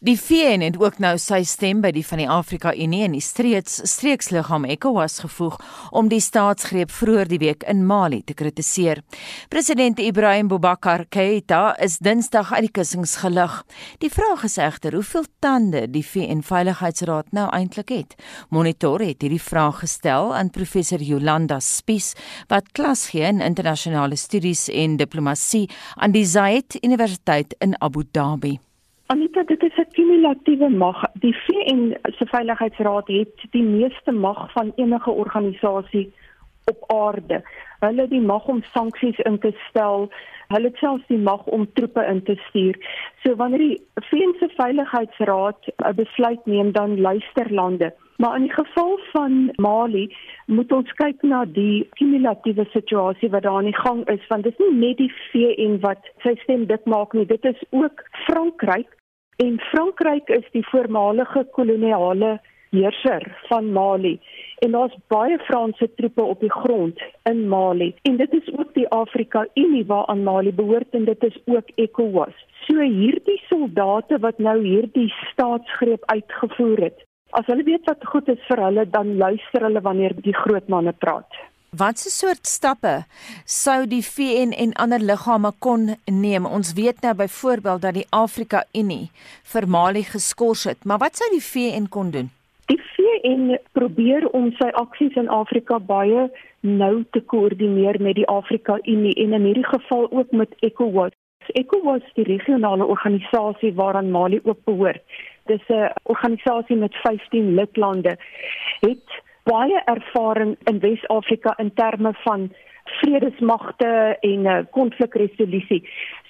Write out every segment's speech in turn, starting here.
Die VN het ook nou sy stem by die van die Afrika Unie en die streeks streeksliggaam ECOWAS gevoeg om die staatsgreep vroeër die week in Mali te kritiseer. President Ibrahim Boubacar Keita is Dinsdag uit die kussings gelig. Die vraag is egter hoeveel tande die VN Veiligheidsraad nou eintlik het. Monitor het hierdie vraag gestel aan professor Jolanda Spies wat klas gee in internasionale studies en diplomatie aan die Zayed Universiteit in Abu Dhabi. Anita, dit is 'n kumulatiewe mag. Die VN se Veiligheidsraad het die meeste mag van enige organisasie op aarde. Hulle het die mag om sanksies in te stel. Hulle het selfs die mag om troepe in te stuur. So wanneer die VN se Veiligheidsraad 'n besluit neem, dan luister lande. Maar in die geval van Mali moet ons kyk na die kumulatiewe situasie wat daar aan die gang is want dit is nie net die VN wat sy stem dik maak nie dit is ook Frankryk En Frankryk is die voormalige koloniale heerser van Mali en daar's baie Franse troepe op die grond in Mali en dit is ook die Afrika Unie waaraan Mali behoort en dit is ook ECOWAS. So hierdie soldate wat nou hierdie staatsgreep uitgevoer het. As hulle weet wat goed is vir hulle, dan luister hulle wanneer die groot manne praat. Watse soort stappe sou die VN en ander liggame kon neem? Ons weet nou byvoorbeeld dat die Afrika Unie vir Mali geskort het, maar wat sou die VN kon doen? Die VN probeer om sy aksies in Afrika baie nou te koördineer met die Afrika Unie en in hierdie geval ook met ECOWAS. ECOWAS is die regionale organisasie waaraan Mali ook behoort. Dis 'n organisasie met 15 lidlande. Het baie ervaring in Wes-Afrika in terme van vredesmagte en uh, konflikresolusie.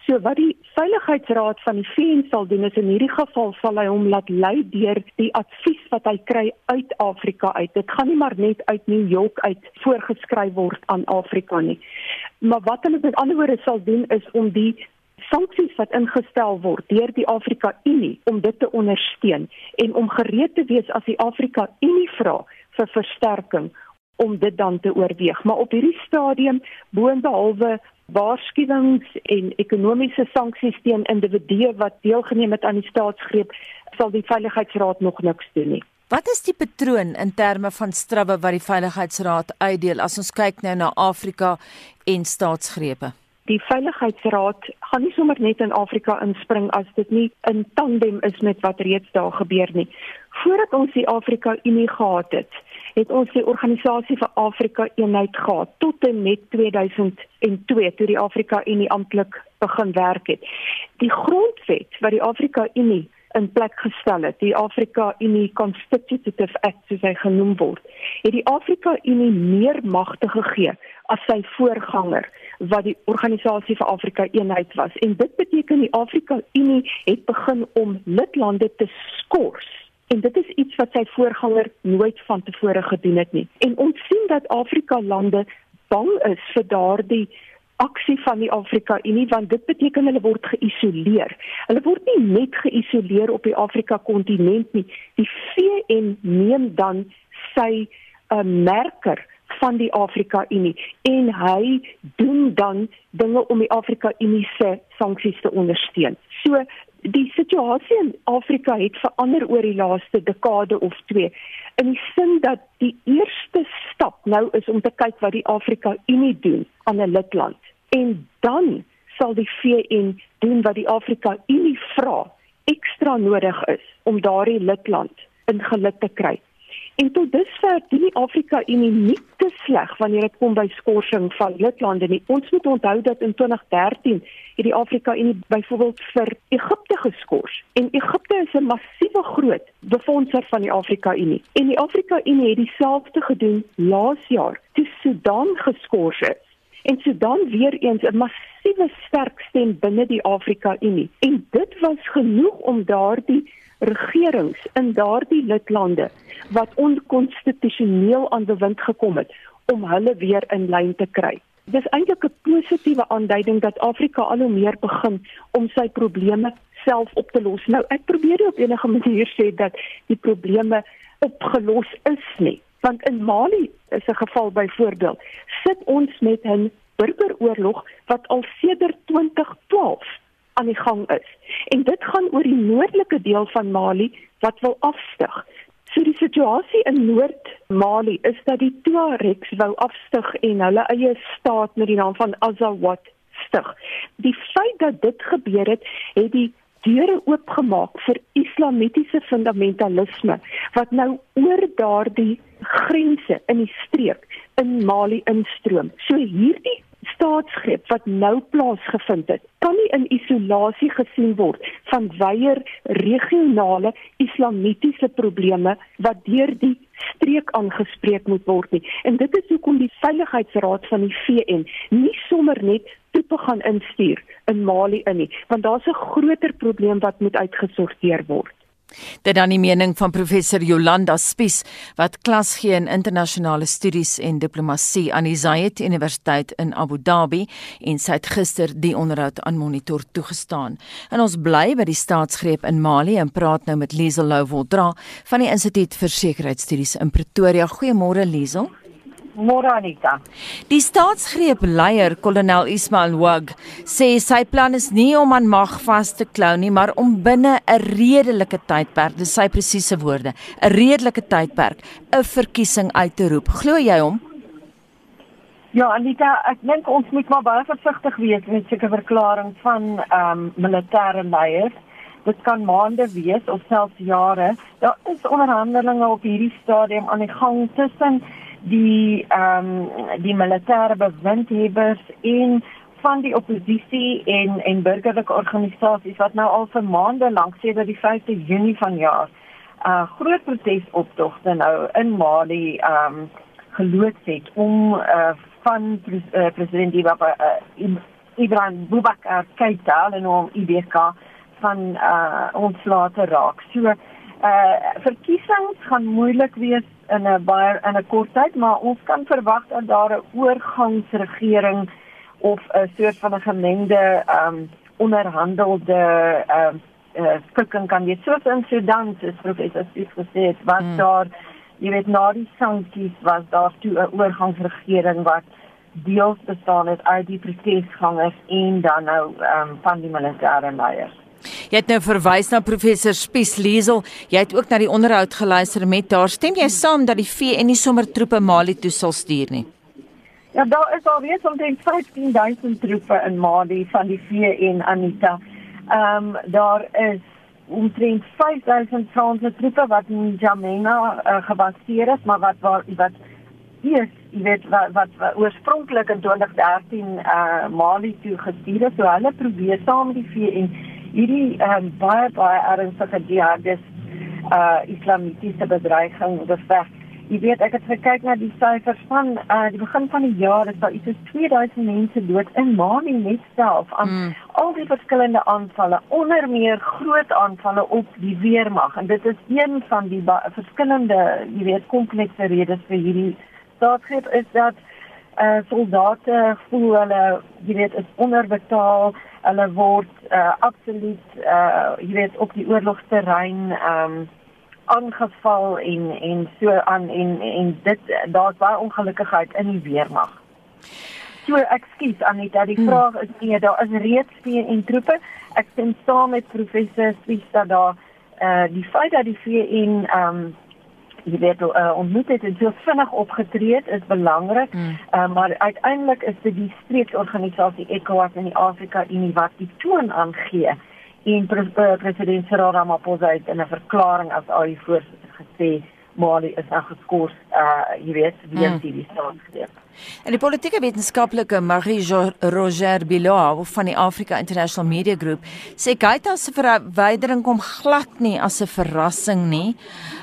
So wat die Veiligheidsraad van die VN sal doen is in hierdie geval sal hy hom laat lei deur die advies wat hy kry uit Afrika uit. Dit gaan nie maar net uit New York uit voorgeskryf word aan Afrika nie. Maar wat hulle met ander woorde sal doen is om die sanksies wat ingestel word deur die Afrika Unie om dit te ondersteun en om gereed te wees as die Afrika Unie vra vir versterking om dit dan te oorweeg. Maar op hierdie stadium boonbehalwe waarskuwings en ekonomiese sanksies teen individue wat deelgeneem het aan die staatsgreep, sal die veiligheidsraad nog niks doen nie. Wat is die patroon in terme van strawwe wat die veiligheidsraad uitdeel as ons kyk nou na Afrika en staatsgrepe? Die veiligheidsraad gaan nie sommer net in Afrika inspring as dit nie in tandem is met wat reeds daar gebeur nie voordat ons die Afrika Unie gehad het, het ons die organisasie vir Afrika Eenheid gehad tot en met 2002 toe die Afrika Unie amptelik begin werk het. Die grondwet wat die Afrika Unie in plek gestel het, die Afrika Unie Constitutive Act soos hy genoem word, het die Afrika Unie meer magte gegee as sy voorganger wat die organisasie vir Afrika Eenheid was. En dit beteken die Afrika Unie het begin om lidlande te skors en dit is iets wat sy voorganger nooit van tevore gedoen het nie. En ons sien dat Afrika lande bang is vir daardie aksie van die Afrika Unie want dit beteken hulle word geïsoleer. Hulle word nie net geïsoleer op die Afrika kontinent nie. Die VN neem dan sy 'n uh, merker van die Afrika Unie en hy doen dan dinge om die Afrika Unie se sanksies te ondersteun. So die situasie in Afrika het verander oor die laaste dekade of twee in die sin dat die eerste stap nou is om te kyk wat die Afrika Unie doen aan 'n lidland en dan sal die VN doen wat die Afrika Unie vra ekstra nodig is om daardie lidland in geluk te kry. En tot dusver doen die Afrika Unie nie te sleg wanneer dit kom by skorsing van lidlande nie. Ons moet onthou dat in 2013 het die Afrika Unie byvoorbeeld vir Egipte geskort. En Egipte is 'n massiewe groot befondser van die Afrika Unie. En die Afrika Unie het dieselfde gedoen laas jaar toe Sudan geskort is. En Sudan weer eens 'n massiewe sterk stem binne die Afrika Unie. En dit was genoeg om daardie regerings in daardie lidlande wat onkonstitusioneel aan bewind gekom het om hulle weer in lyn te kry. Dis eintlik 'n positiewe aanduiding dat Afrika al hoe meer begin om sy probleme self op te los. Nou ek probeer op enige manier sê dat die probleme opgelos is nie, want in Mali is 'n geval byvoorbeeld sit ons met 'n burgeroorlog wat al sedert 2012 aan die gang is. En dit gaan oor die noordelike deel van Mali wat wil afstyg. So die situasie in Noord-Mali is dat die Tuaregs wou afstyg en hulle eie staat met die naam van Azawad stig. Die feit dat dit gebeur het, het die deure oopgemaak vir islamitiese fundamentalisme wat nou oor daardie grense in die streek in Mali instroom. So hierdie staatsgreep wat nou plaasgevind het, kan nie in isolasie gesien word van weier regionale islamitiese probleme wat deur die streek aangespreek moet word nie. En dit is hoekom die Veiligheidsraad van die VN nie sommer net tipe gaan instuur in Mali in nie, want daar's 'n groter probleem wat moet uitgesorteer word. Dit dan die mening van professor Jolanda Spies wat klas gee in internasionale studies en diplomatie aan die Zayed Universiteit in Abu Dhabi en sy het gister die onderhoud aan Monitor toegestaan. En ons bly by die staatsgreep in Mali en praat nou met Liesel Louwoldra van die Instituut vir Sekuriteitsstudies in Pretoria. Goeiemôre Liesel. Moranita. Die staatsgreep leier kolonel Ismail Wag sê sy plan is nie om aan mag vas te klou nie, maar om binne 'n redelike tydperk, dis sy presiese woorde, 'n redelike tydperk 'n verkiesing uit te roep. Glo jy hom? Ja, Anita, ek dink ons moet maar baie versigtig wees met sulke verklaringe van ehm um, militêre leiers. Dit kan maande wees of selfs jare. Daar is onderhandelinge op hierdie stadium aan die gang tussen die ehm um, die militêre bewindhebers en van die oppositie en en burgerlike organisasies wat nou al vir maande lank sedert die 5de Junie vanjaar 'n uh, groot protesoptogte nou in Mali ehm um, geloods het om uh, van pres, uh, president uh, Ibrahim Boubacar Keita en hom IBK van uh, ontslae te raak. So uh verkiesings gaan moeilik wees in 'n baie in 'n kort tyd, maar ons kan verwag dat daar 'n oorgangsregering of 'n soort van 'n gemengde ehm um, onderhandelde ehm uh, uh, skikking kan wees. Soos in Sudan, soos professor Spies gesê het, was hmm. daar jy weet na die sanksies was daar toe 'n oorgangsregering wat deels bestaan het uit die protesgangers en dan nou ehm um, van die militêre leiers. Jy het nou verwys na professor Spies Liesel. Jy het ook na die onderhoud geluister met haar. Stem jy saam dat die VN nie sommer troepe Mali toe sal stuur nie? Ja, daar is al weer omtrent 15000 troepe in Mali van die VN Anita. Ehm um, daar is omtrent 5000 Franse troepe wat in Jamena uh, gebaseer is, maar wat waar wat eers, jy weet wat wat, wat oorspronklik in 2013 uh, eh, Mali toe gestuur is, so hulle probeer saam met die VN hierdie um, baie baie ernstige jihadis uh islamitiese bedreiging beveg. Jy weet ek het gekyk na die syfers van uh die begin van die jaar is daar iets soos 2000 mense dood in Mali net self aan mm. al die verskillende aanvalle onder meer groot aanvalle op die weermag en dit is een van die verskillende jy weet komplekse redes vir hierdie staatsgreep is dat uh soldate voel hulle jy weet is onderbetaal hulle word uh absoluut uh jy weet op die oorlogsterrein um aangeval en en so aan en en dit daar's baie ongelukkigheid in die weermag. So ekskuus Anita, die hmm. vraag is nee, daar is reeds VN troepe. Ek stem saam met professor Spies dat daar uh die feit dat die VN um jy weet uh, ontmoet het en so vinnig opgetree het is belangrik. Mm. Uh, maar uiteindelik is dit die streeksorganisasie ECOWAS in die Afrika Unie wat die toon aangee. En pre uh, president Cyril Ramaphosa het in 'n verklaring as al die voorsitter gesê Mali is nou geskort uh jy weet wie mm. die staatsgreep. En die politieke wetenskaplike Marie Roger Bilou van die Africa International Media Group sê Keita se verwydering kom glad nie as 'n verrassing nie.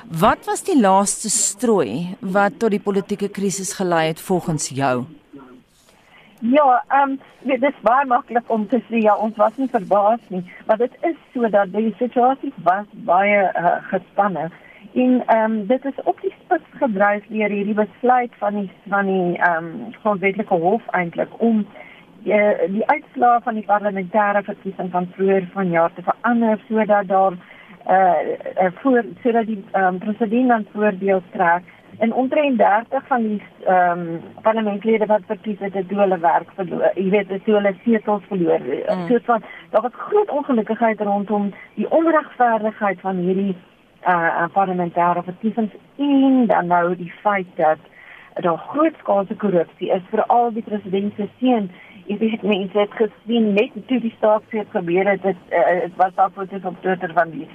Wat was die laaste strooi wat tot die politieke krisis gelei het volgens jou? Ja, ehm um, dit is baie maklik om te sê ja, ons was nie verbaas nie, maar dit is so dat die situasie was baie uh, gespanne. En ehm um, dit is op die spits gedryf deur hierdie besluit van die van die ehm um, grondwetlike hof eintlik om die, eh, die uitslae van die parlementêre verkiesing van vroeër vanjaar te verander sodat daar eh uh, voor sodat die ehm um, president dan voordeel trek en omtrent 30 van die ehm um, parlementslede wat verkies het, het hulle werk verloor. Jy weet, het hulle setels verloor. Mm. So van daar was groot ongelukkigheid rondom die onregverdigheid van hierdie uh parlementêre verkiesings en dan nou die feit dat daar grootskaalse korrupsie is vir al die president se seun. Ek weet mense het gesien net toe die staatsgreep gebeur het, dit uh, was daar foto's op Twitter van die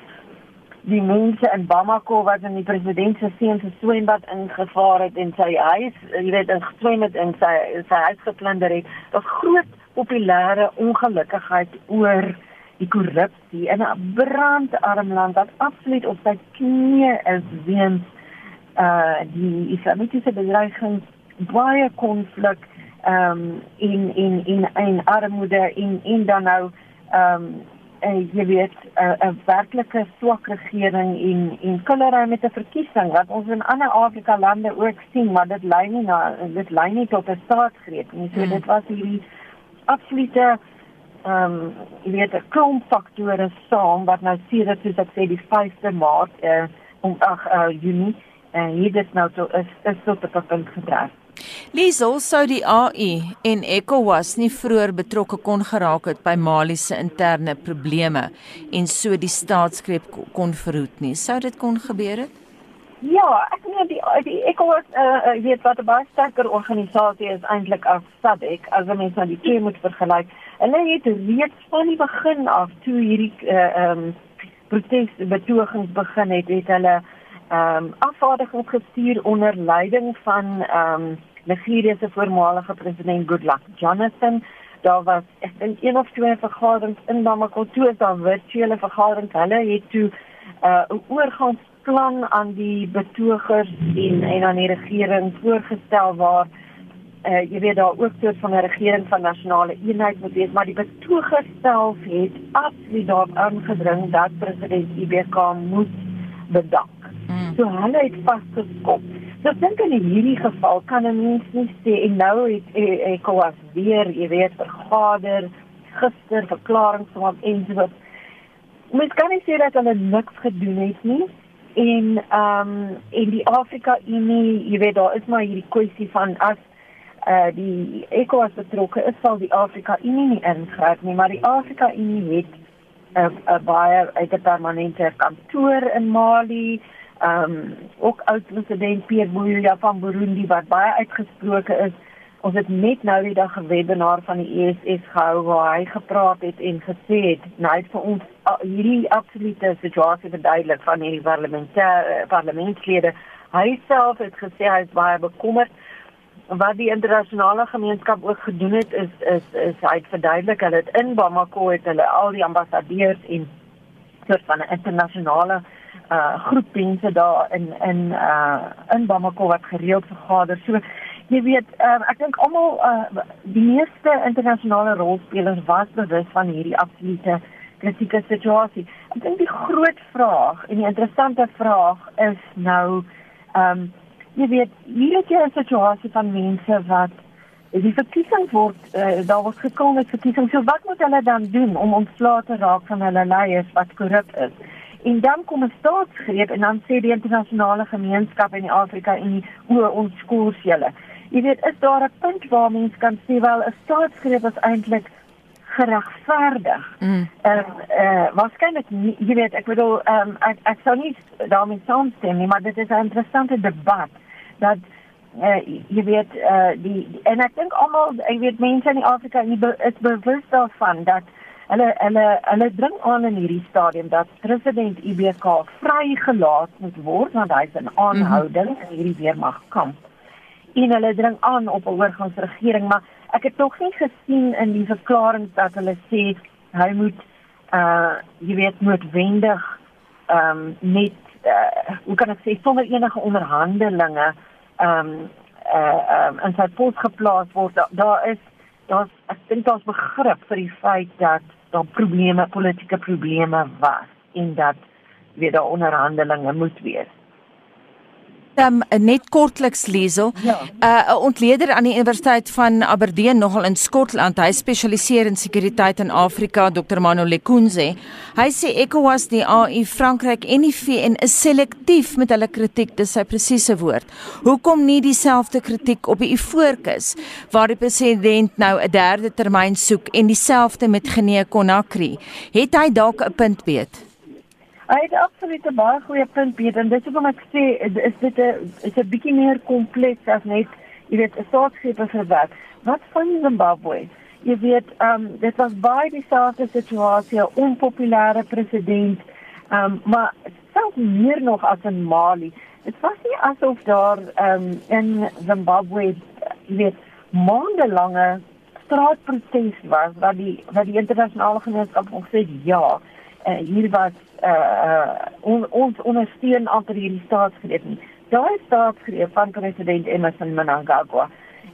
die mense in Bamako wat in die president se seun se swembad ingevaar het en sy huis, jy weet, in geswem het en sy sy huis geplunder het. Daar's groot populêre ongelukkigheid oor die korrupsie in 'n brandarm land wat absoluut op sy knieë is weens uh die islamitiese bedreiging baie konflik ehm um, in in in in armoede in in dan nou ehm um, uh, jy weet 'n uh, werklike swak regering en en kolera met 'n verkiesing wat ons in ander Afrika lande ook sien maar dit lei nie na dit lei nie tot 'n staatsgreep nie so hmm. dit was hierdie absolute ehm um, jy weet 'n klomp faktore saam wat nou sê dat soos ek sê die 5de Maart uh, om ag uh, Junie en uh, hier dit nou so is is tot 'n punt gedryf Liesel sou die AU en ECOWAS nie vroeër betrokke kon geraak het by Mali se interne probleme en so die staatsgreep kon verhoed nie. Sou dit kon gebeur het? Ja, ek meen die die ECOWAS uh weet wat 'n baie sterker organisasie is eintlik as SADC as ons mens nou die twee moet vergelyk. Hulle het reeds van die begin af toe hierdie uh um protes betogings begin het, het hulle um afvaardigings gestuur onder leiding van um Nigeria se voormalige president Goodluck Jonathan. Daar was ek dink een of twee vergaderings in Bamako toe as daar virtuele vergaderings. Hulle het toe uh, 'n uh, oorgangsplan aan die betogers en en aan die regering voorgestel waar uh, jy weet daar ook soort van 'n regering van nasionale eenheid moet wees, maar die betogers self het absoluut daarop aangedring dat president IBK moet bedank. Mm. So hulle het vasgeskop. So ek dink in hierdie geval kan 'n mens nie sê en nou het ek was weer, jy weet, vergader gister verklaring van en so wat. Mens kan nie sê dat hulle niks gedoen het nie en ehm um, in die Afrika Unie, jy weet daar is maar hierdie kwessie van as uh die ECOWAS betrokke is sal die Afrika Unie nie ingryp nie, maar die Afrika Unie het 'n uh, 'n baie uit 'n permanente kantoor in Mali ehm um, ook oud president Pierre Buyoya van Burundi wat baie uitgesproke is. Ons het net nou die dag 'n webinar van die ESS gehou waar hy gepraat het en gesê het nou vir ons uh, hierdie absolute situasie verduidelik van hierdie parlementêre uh, parlementslede. Hy self het gesê hy is baie bekommerd wat die internasionale gemeenskap ook gedoen het is is is hy het verduidelik hulle het in Bamako het hulle al die ambassadeurs en soort van 'n internasionale uh groep mense daar in in uh in Bamako wat gereeld vergader. So jy weet, uh, ek dink almal uh die meeste internasionale rolspelers was bewus van hierdie absolute kritieke situasie. Ek dink die groot vraag en die interessante vraag is nou um jy weet, hier het jy 'n situasie van mense wat die verkiesing word uh, daar word gekom met verkiesing. So wat moet hulle dan doen om ontslae te raak van hulle leiers wat korrup is? En dan kom 'n staatsgreep en dan sê die internasionale gemeenskap en die Afrika en die o ons skors julle. Jy weet, is daar 'n punt waar mense kan sê wel 'n staatsgreep is eintlik geregverdig. Mm. Ehm mm. uh, uh waarskynlik jy weet, ek bedoel ehm um, ek ek sou nie daarmee saamstem nie, maar dit is 'n interessante debat dat uh, jy weet uh die en ek dink almal jy weet mense in Afrika is bewus daarvan dat hulle hulle hulle dring aan in hierdie stadium dat president IBK vrygelaat moet word want hy's in aanhouding mm -hmm. in hierdie weermag kamp. En hulle dring aan op 'n oorgangsregering, maar ek het tog nie gesien in die verklaring dat hulle sê hy moet uh jy weet noodwendig ehm um, net uh, hoe kan ek sê sonder enige onderhandelinge ehm um, uh um, in sy pos geplaas word. Daar da is daar's ek dink daar's begrip vir die feit dat daar probleme, politieke probleme was en dat weer daar onderhandelinge moet wees. Um, net kortliks Liesel. Ja. Uh, 'n ontleder aan die Universiteit van Aberdeen nogal in Skotland. Hy spesialiseer in sekuriteit in Afrika, Dr. Manu Lekunze. Hy sê ECOWAS, die AU, Frankryk en die VN is selektief met hulle kritiek, dis sy presiese woord. Hoekom nie dieselfde kritiek op die Ivoorkus waar die president nou 'n derde termyn soek en dieselfde met Guinea Conakry? Het hy dalk 'n punt beet? Hy het absoluut 'n baie goeie punt Piet en dis hoekom ek sê is dit 'n is 'n bietjie meer kompleks as net jy weet 'n staatsgreep vir wat. Wat van Zimbabwe? Jy weet, ehm um, dit was baie dieselfde situasie, 'n onpopulêre president. Ehm um, maar selfs meer nog as in Mali. Dit was nie asof daar ehm um, in Zimbabwe jy weet maandelange straatproteste was wat die wat die internasionale gemeenskap gesê ja, uh, hier was uh on, ons ondersteun amper hierdie staatsgreep nie. Daai staatsgreep van president Emmerson Mnangagwa.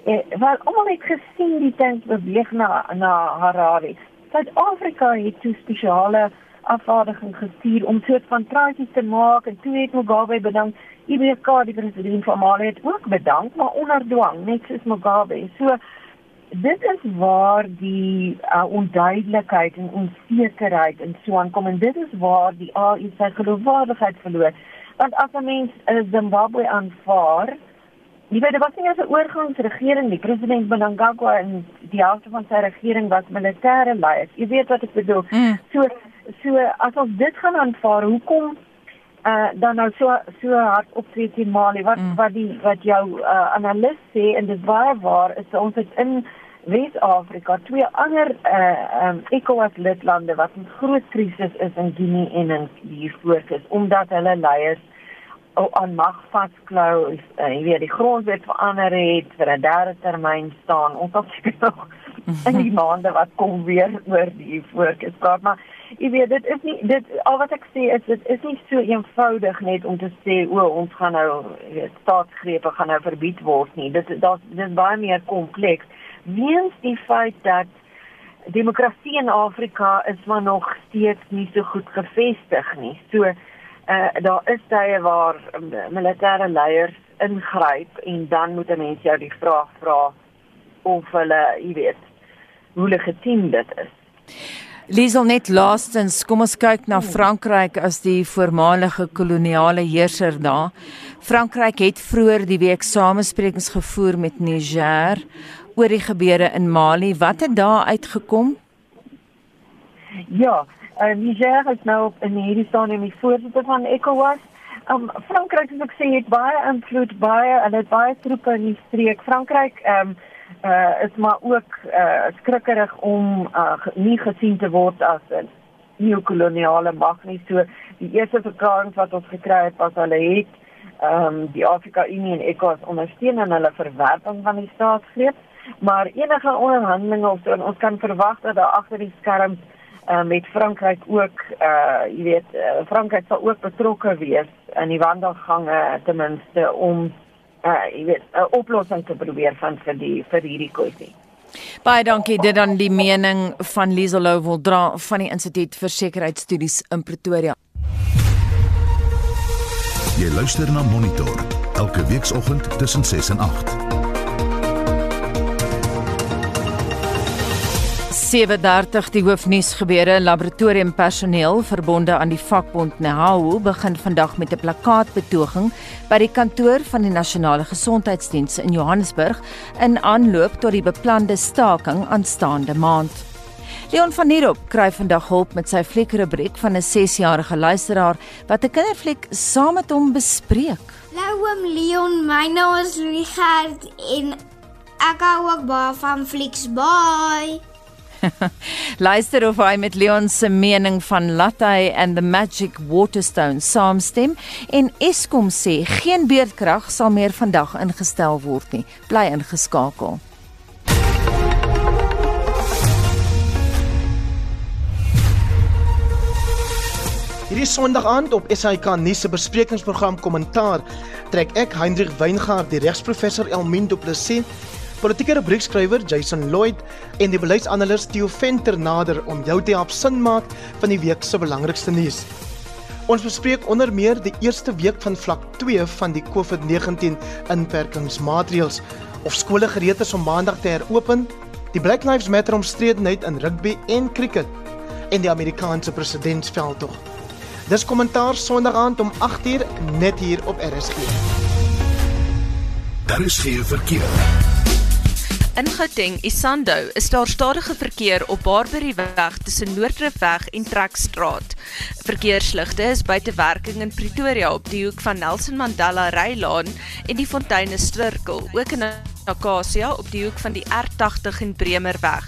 Eh wel almal het gesien die tank beweeg na na Harare. Suid-Afrika het toe spesiale afvaardiging gestuur om soort van transisie te maak en toe het Mugabe bedank. IBK die president van Mali het ook bedank, maar onder dwang, net soos Mugabe. So dit is waar die uh, onduidelikheid en onsekerheid en so aankom en dit is waar die AU sy geloofwaardigheid verloor. Want as 'n mens uh, Zimbabwe aanvaar, jy weet, dit was nie 'n oorgangsregering nie. President Mnangagwa en die helfte van sy regering was militêre leiers. Jy weet wat ek bedoel. Mm. So so as ons dit gaan aanvaar, hoekom uh dan nou so so hard optree teen Mali. Wat mm. wat die wat jou uh, analis sê en dit baie waar is ons het in Wes-Afrika twee ander uh um ECOWAS lidlande wat 'n groot krisis is in Guinea en in hier fokus omdat hulle leiers aan mag vasklou is uh, jy weet die grondwet verander het vir 'n derde termyn staan. Ons het seker nog in die maande wat kom weer oor die fokus praat maar jy weet dit is nie dit al wat ek sê is dit is nie so eenvoudig net om te sê o ons gaan nou weet staatsgrepe gaan nou verbied word nie. Dit daar's dis baie meer kompleks. Weens die feit dat demokrasie in Afrika is maar nog steeds nie so goed gevestig nie. So uh, daar is tye waar um, militêre leiers ingryp en dan moet 'n mens jou die vraag vra of hulle jy weet hoe legitiem dit is Liesel net laastens, kom ons kyk na Frankryk as die voormalige koloniale heerser daar. Frankryk het vroeër die week samesprekings gevoer met Niger oor die gebeure in Mali. Wat het daar uitgekom? Ja, uh, Niger is nou in hierdie staan in die voorsitter van ECOWAS. Um, Frankryk soos ek sê het baie invloed baie en het baie troepe in die streek. Frankryk um, uh is maar ook uh skrikkerig om uh nie gesien te word as 'n neokoloniale mag nie. So die eerste verklaring wat ons gekry het was hulle het ehm um, die Afrika Unie en ECOWAS ondersteun in hulle verwerping van die staatsgreep, maar enige onderhandelinge of so ons kan verwag dat daar agter die skerms uh, met Frankryk ook uh jy weet uh, Frankryk sal ook betrokke wees in die wandelgange ten minste om uh jy weet 'n oplossing te probeer vind vir die vir hierdie kwessie. Baie dankie dit dan die mening van Liesel Louwel dra van die Instituut vir Sekuriteitsstudies in Pretoria. Jy luister na Monitor elke weekoggend tussen 6 en 8. 7:30 die hoofnuus gebeure laboratoriumpersoneel verbonde aan die vakbond NHAU begin vandag met 'n plakkaatbetoging by die kantoor van die nasionale gesondheidsdiens in Johannesburg in aanloop tot die beplande staking aanstaande maand. Leon van Hoop kry vandag hulp met sy fliekrubriek van 'n 6-jarige luisteraar wat 'n kinderfliek saam met hom bespreek. Hallo oom Leon, my naam is Richard en ek hou ook baie van flieks. Bye. Luister of hy met Leon se mening van Latte and the Magic Waterstone saamstem en Eskom sê geen beerdkrag sal meer vandag ingestel word nie. Bly ingeskakel. Hierdie Sondag aand op SAK nuus se besprekingsprogram Kommentaar trek ek Hendrik Weingart, die regsprofessor Elmin Du Plessis Politieke rubriekskrywer Jason Lloyd en die beleidsanalis Theo Venter nader om jou te help sin maak van die week se belangrikste nuus. Ons bespreek onder meer die eerste week van vlak 2 van die COVID-19 inperkingsmaatreëls of skole gereed is om maandag te heropen, die Black Lives Matter omstredenheid in rugby en cricket en die Amerikaanse presidentsveldtog. Dis kommentaar Sondag aand om 8uur net hier op RSG. Daar is geen verkeer. In Gauteng, Isando, is daar stadige verkeer op Barbary weg tussen Noordrifweg en Trekstraat. Verkeersligte is buite werking in Pretoria op die hoek van Nelson Mandela Rylaan en die Fonteine Sirkel, ook in Akasia op die hoek van die R80 en Bremerweg.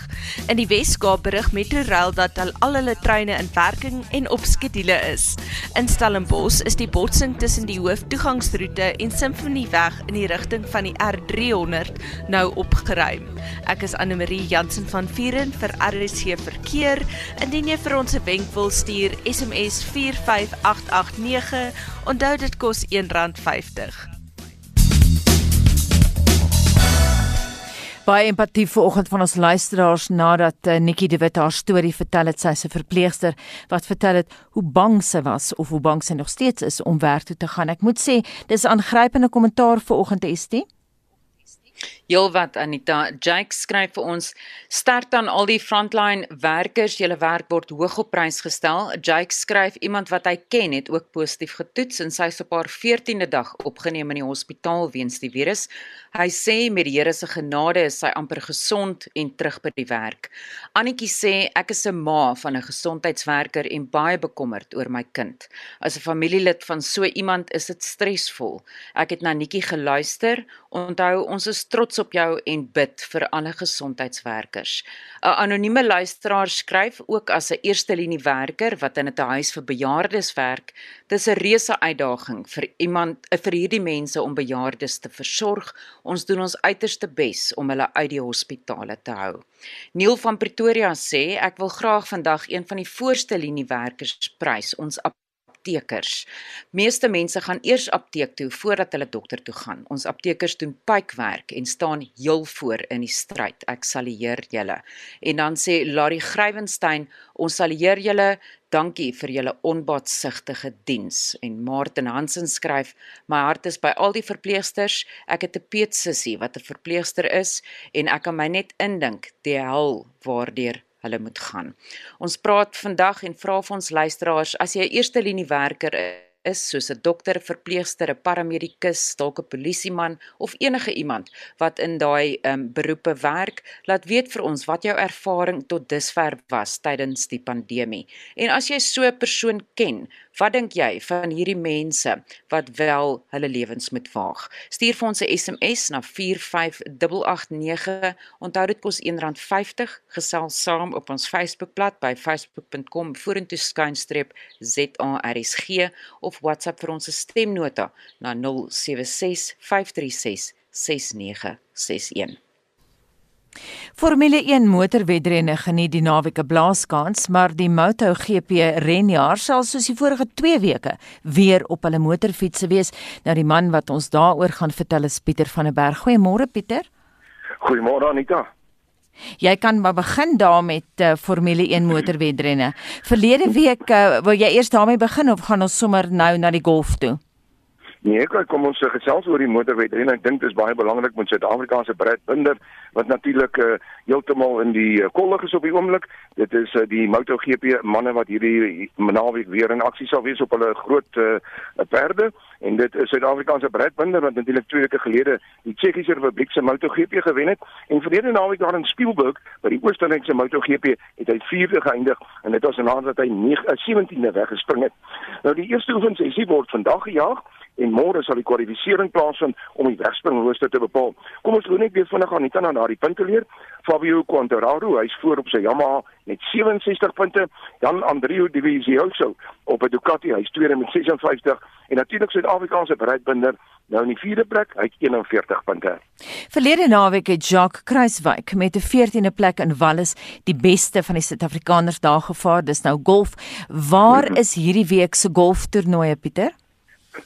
In die Wes-Kaap berig Metrorail dat al, al hulle treine in werking en op skedule is. In Stellenbosch is die botsing tussen die hooftoegangsroete en Simfonieweg in die rigting van die R300 nou opgeruim. Ek is Anne Marie Jansen van Vieren vir RSC verkeer. Indien jy vir ons 'n wenk wil stuur, SMS 45889. Onthou dit kos R1.50. Baie empatie vanoggend van ons luisteraars nadat uh, Nikki de Wit haar storie vertel het sy se verpleegster wat vertel het hoe bang sy was of hoe bang sy nog steeds is om werk toe te gaan. Ek moet sê dis 'n aangrypende kommentaar vanoggend ST. Heelwat Anita Jake skryf vir ons sterk aan al die frontline werkers, julle werk word hoog op prys gestel. Jake skryf iemand wat hy ken het ook positief getoets en sy is op haar 14de dag opgeneem in die hospitaal weens die virus. Hy sê met die Here se genade is sy amper gesond en terug by die werk. Annetjie sê ek is 'n ma van 'n gesondheidswerker en baie bekommerd oor my kind. As 'n familielid van so iemand is dit stresvol. Ek het na Nikkie geluister. Onthou ons is trots op jou en bid vir alle gesondheidswerkers. 'n Anonieme luisteraar skryf ook as 'n eerste linie werker wat in 'n huis vir bejaardes werk, dis 'n reuse uitdaging vir iemand vir hierdie mense om bejaardes te versorg. Ons doen ons uiterste bes om hulle uit die hospitale te hou. Neil van Pretoria sê ek wil graag vandag een van die voorste linie werkers prys. Ons aptekers. Meeste mense gaan eers apteek toe voordat hulle dokter toe gaan. Ons aptekers doen pypwerk en staan heel voor in die stryd. Ek salieer julle. En dan sê Larry Grywenstein, ons salieer julle. Dankie vir julle onbaatsigtige diens. En Martin Hansen skryf: My hart is by al die verpleegsters. Ek het 'n peetsussie wat 'n verpleegster is en ek kan my net indink die hel waardeur hulle moet gaan. Ons praat vandag en vra vir ons luisteraars as jy 'n eerste linie werker is soos 'n dokter, verpleegster, 'n paramedikus, dalk 'n polisieman of enige iemand wat in daai um, beroepe werk, laat weet vir ons wat jou ervaring tot dusver was tydens die pandemie. En as jy so 'n persoon ken, Wat dink jy van hierdie mense wat wel hulle lewens moet waag? Stuur vir ons 'n SMS na 45889. Onthou dit kos R1.50. Gesels saam op ons Facebookblad by facebook.com vorentoe skynstreep ZARSG of WhatsApp vir ons stemnota na 076 536 6961. Formule 1 motorwedrenne geniet die naweek 'n blaaskans, maar die MotoGP renjaer sal soos die vorige 2 weke weer op hulle motorfietsse wees. Nou die man wat ons daaroor gaan vertel is Pieter van der Berg. Goeiemôre Pieter. Goeiemôre Anita. Jy kan maar begin daar met uh, Formule 1 motorwedrenne. Verlede week uh, wil jy eers daarmee begin of gaan ons sommer nou na die golf toe? Nee, ek kom ons gesels oor die motorwedren. Ek dink dit is baie belangrik met Suid-Afrikaanse Brad Binder wat natuurlik uh, heeltemal in die uh, kollig is op die oomblik. Dit is uh, die MotoGP manne wat hierdie naweek weer in aksie sal wees op hulle groot uh, perde en dit is Suid-Afrikaanse Brad Binder wat natuurlik twee weke gelede die Tsjechiese Republiek se MotoGP gewen het en verlede naweek daar in Spielberg by die Oostenrykse MotoGP het hy vierde geëindig en dit was nadat hy 9 17de weggespring het. Nou die eerste oefensessie word vandag gejaag en môre sal die kwalifikasie plaasvind om die wegspringrooster te bepaal. Kom ons loop net weer vinnig aan net aan daardie punte leer. Fabio Quartararo, hy's voor op sy Yamaha met 67 punte, dan Andrea Dovizioso op 'n Ducati, hy's tweede met 56 en natuurlik Suid-Afrikaanse bereidbinder nou in die vierde plek, hy't 41 punte. Verlede naweek het Jacques Kruiswyk met 'n 14de plek in Wallis die beste van die Suid-Afrikaners daar gevaar. Dis nou golf. Waar is hierdie week se golftoernooie, Pieter?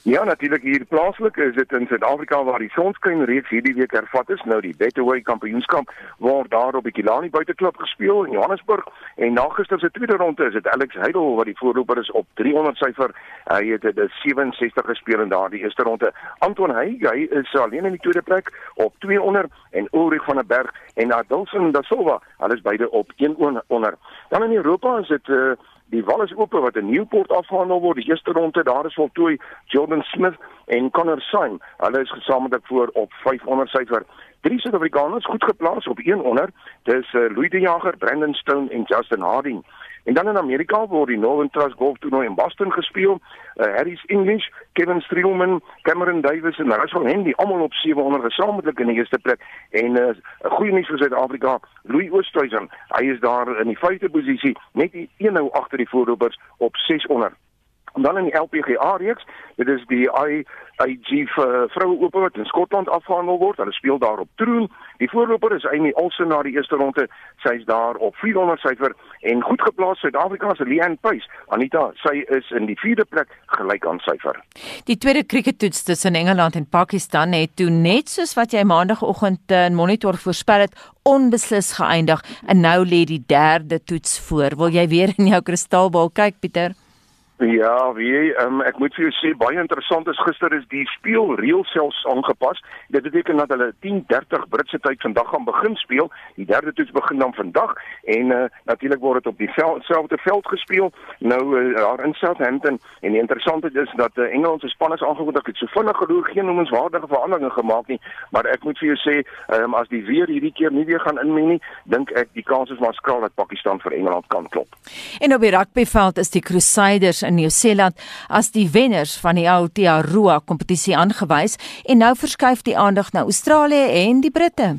Ja, natuurlik hier plaaslik is dit in Suid-Afrika waar die sonskyn reeks hierdie week hervat is. Nou die Betaway Kampioenskap word daar op die Kilani buiteklub gespeel in Johannesburg en na gister se tweede ronde is dit Alex Heidel wat die voorloper is op 300 syfer. Hy het dit 67 gespeel in daardie eerste ronde. Anton Hey, hy is alleen in die tweede plek op 200 en Ulrich van der Berg en Adolfo da Silva, alles beide op 100. Dan in Europa is dit uh, Die wal is oop wat in Newport afgehandel word. Die eerste ronde daar is voltooi Jordan Smith en Connor Syme. Hulle is gesamentlik voor op 500 syfer. Drie Suid-Afrikaners goed geplaas op 100. Dis uh, Louis de Jager, Brandon Stone en Justin Harding. En dan in Amerika word die Northern Trust Golf Toernooi in Boston gespeel. Uh, Harris English, Kevin Streelman, Cameron Davis en Russell Henley almal op 700 gesamentlik in die eerste plek. En 'n uh, goeie nuus vir Suid-Afrika, Louis Oosthuizen, hy is daar in die vyfde posisie, net 1 nou agter die voorlopers op 600. En dan in die LPGA reeks, dit is die IAG vir vroue oop wat in Skotland afgehandel word. Hulle speel daar op Troon. Die voorloper is Amy Olsen na die eerste ronde. Sy is daar op 400 syfer en goed geplaas Suid-Afrika se Leanne Pace. Anita, sy is in die 4de plek gelyk aan syfer. Die tweede krieketoets tussen Engeland en Pakistan het toe net soos wat jy maandagooggend in monitor voorspel het onbeslis geëindig en nou lê die derde toets voor. Wil jy weer in jou kristalbal kyk Pieter? Ja, wie um, ek moet vir jou sê baie interessant is gister is die speel reël selfs aangepas. Dit beteken dat hulle 10:30 Britse tyd vandag gaan begin speel. Die derde toets begin dan vandag en uh, natuurlik word dit op dieselfde veld gespeel nou uh, daar in Southampton en die interessante is dat uh, Engeland se span is aangekondig het so vinnig gedoen geen noemenswaardige veranderinge gemaak nie, maar ek moet vir jou sê um, as die weer hierdie keer nie weer gaan inmeng nie, dink ek die kans is maar skraal dat Pakistan vir Engeland kan klop. En op die rugbyveld is die Crusaders in Nieu-Seeland as die wenners van die Aotearoa kompetisie aangewys en nou verskuif die aandag na Australië en die Britte.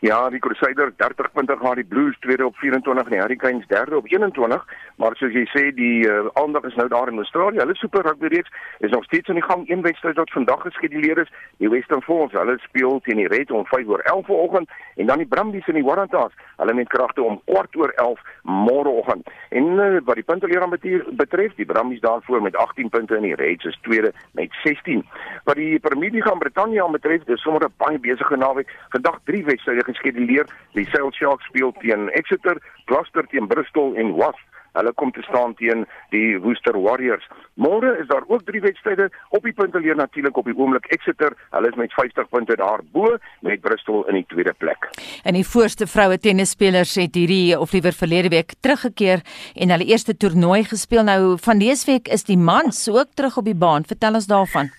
Ja, die Crusaders 30 punte gaan die Blues tweede op 24 en die Hurricanes derde op 21, maar soos jy sê die uh, aandag is nou daar in Australië. Hulle super rugby reeks is nog steeds in die gang. Een wedstryd wat vandag geskeduleer is, die Western Force. Hulle speel teen die Reds om 5:11 vanoggend en dan die Brumbies en die Waratahs. Hulle met kragte om kwart oor 11 môreoggend. En uh, wat die punteleer aan betref, die Brumbies daarvoor met 18 punte en die Reds is tweede met 16. Wat die Premier League aan Brittanje aan betref, dis sommer 'n baie besige naweek. Vandag drie wedstryde geskeduleer. Die Sail Sharks speel teen Exeter, Gloucester teen Bristol en Wasp. Hulle kom te staan teen die Worcester Warriors. Môre is daar ook drie wedstryde op die punteleer natuurlik op die oomblik Exeter. Hulle is met 50 punte daarbo met Bristol in die tweede plek. En die voorste vroue tennisspelers het hierdie of liewer verlede week teruggekeer en hulle eerste toernooi gespeel. Nou van dese week is die mans ook terug op die baan. Vertel ons daarvan.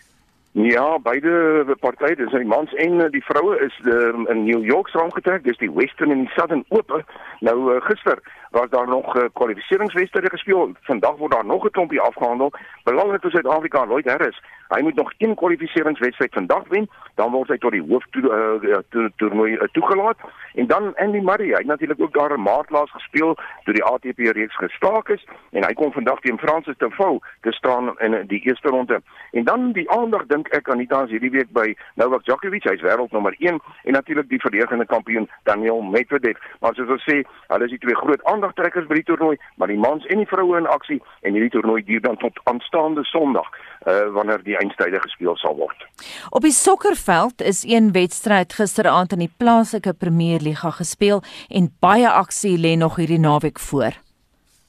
Ja, beide partye, dis die mans en die vroue is um, in New York saamgetrek. Dis die Western en die Southern Open. Nou uh, gister was daar nog uh, kwalifikasiewedstryde gespeel. Vandag word daar nog 'n klompie afgehandel. Belangrik vir Suid-Afrika, Lloyd Harris. Hy moet nog een kwalifikasiewedstryd vandag wen, dan word hy tot die hooftoernooi uh, to, to, uh, toegelaat. En dan Andy Murray, hy het natuurlik ook daar in Maart laas gespeel toe die ATP reeks gestaak is en hy kom vandag teen Francis Tiafoe te staan in die eerste ronde. En dan die aandag dink ek Anita is hierdie week by Novak Djokovic, hy's wêreldnommer 1 en natuurlik die verdedigende kampioen Daniel Medvedev. Maar soos ons sê, hulle is die twee groot aandagtrekkers by die toernooi, maar die mans en die vroue in aksie en hierdie toernooi duur dan tot aanstaande Sondag uh, wanneer die eindstyde gespeel sal word. Op die sokkerveld is een wedstryd gisteraand in die plaaslike Premier Liga gespeel en baie aksie lê nog hierdie naweek voor.